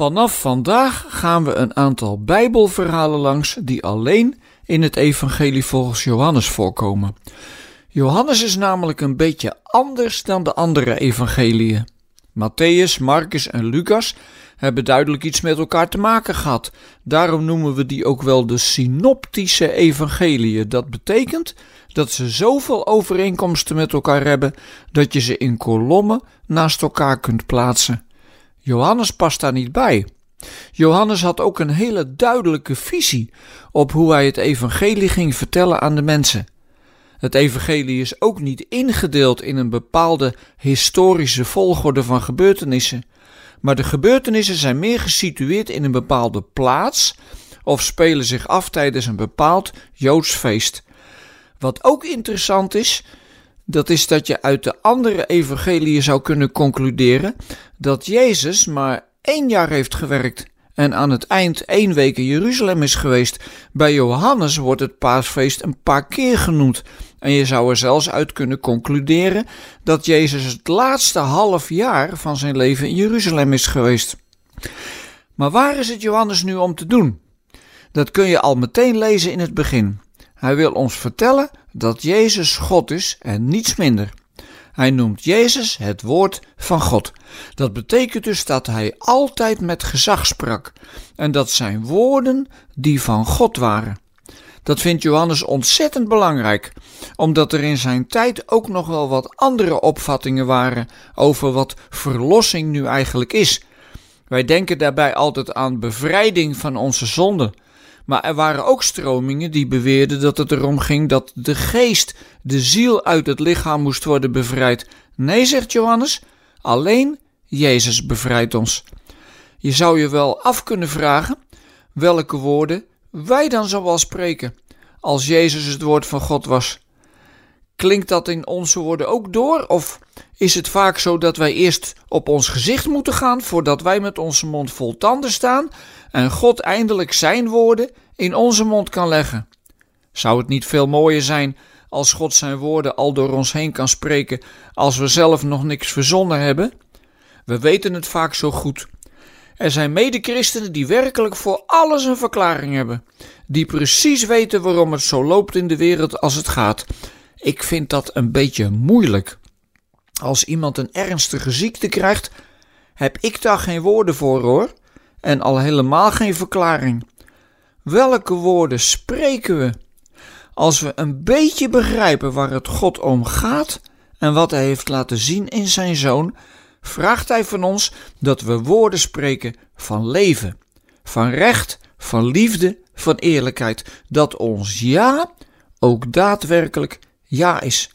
Vanaf vandaag gaan we een aantal Bijbelverhalen langs die alleen in het Evangelie volgens Johannes voorkomen. Johannes is namelijk een beetje anders dan de andere evangeliën. Matthäus, Marcus en Lucas hebben duidelijk iets met elkaar te maken gehad. Daarom noemen we die ook wel de synoptische evangeliën. Dat betekent dat ze zoveel overeenkomsten met elkaar hebben dat je ze in kolommen naast elkaar kunt plaatsen. Johannes past daar niet bij. Johannes had ook een hele duidelijke visie op hoe hij het evangelie ging vertellen aan de mensen. Het evangelie is ook niet ingedeeld in een bepaalde historische volgorde van gebeurtenissen, maar de gebeurtenissen zijn meer gesitueerd in een bepaalde plaats of spelen zich af tijdens een bepaald Joods feest. Wat ook interessant is, dat is dat je uit de andere evangeliën zou kunnen concluderen dat Jezus maar één jaar heeft gewerkt en aan het eind één week in Jeruzalem is geweest. Bij Johannes wordt het paasfeest een paar keer genoemd. En je zou er zelfs uit kunnen concluderen dat Jezus het laatste half jaar van zijn leven in Jeruzalem is geweest. Maar waar is het Johannes nu om te doen? Dat kun je al meteen lezen in het begin. Hij wil ons vertellen dat Jezus God is en niets minder. Hij noemt Jezus het woord van God. Dat betekent dus dat hij altijd met gezag sprak en dat zijn woorden die van God waren. Dat vindt Johannes ontzettend belangrijk, omdat er in zijn tijd ook nog wel wat andere opvattingen waren over wat verlossing nu eigenlijk is. Wij denken daarbij altijd aan bevrijding van onze zonden. Maar er waren ook stromingen die beweerden dat het erom ging dat de geest, de ziel uit het lichaam moest worden bevrijd. Nee, zegt Johannes, alleen Jezus bevrijdt ons. Je zou je wel af kunnen vragen welke woorden wij dan zoal spreken als Jezus het woord van God was. Klinkt dat in onze woorden ook door? Of is het vaak zo dat wij eerst op ons gezicht moeten gaan voordat wij met onze mond vol tanden staan en God eindelijk zijn woorden in onze mond kan leggen? Zou het niet veel mooier zijn als God zijn woorden al door ons heen kan spreken als we zelf nog niks verzonnen hebben? We weten het vaak zo goed. Er zijn medechristenen die werkelijk voor alles een verklaring hebben, die precies weten waarom het zo loopt in de wereld als het gaat. Ik vind dat een beetje moeilijk. Als iemand een ernstige ziekte krijgt, heb ik daar geen woorden voor hoor, en al helemaal geen verklaring. Welke woorden spreken we? Als we een beetje begrijpen waar het God om gaat en wat Hij heeft laten zien in Zijn Zoon, vraagt Hij van ons dat we woorden spreken van leven, van recht, van liefde, van eerlijkheid. Dat ons ja ook daadwerkelijk ja is.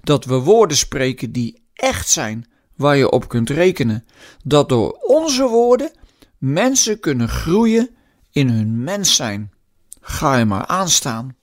Dat we woorden spreken die echt zijn, waar je op kunt rekenen. Dat door onze woorden mensen kunnen groeien in hun mens zijn. Ga je maar aanstaan.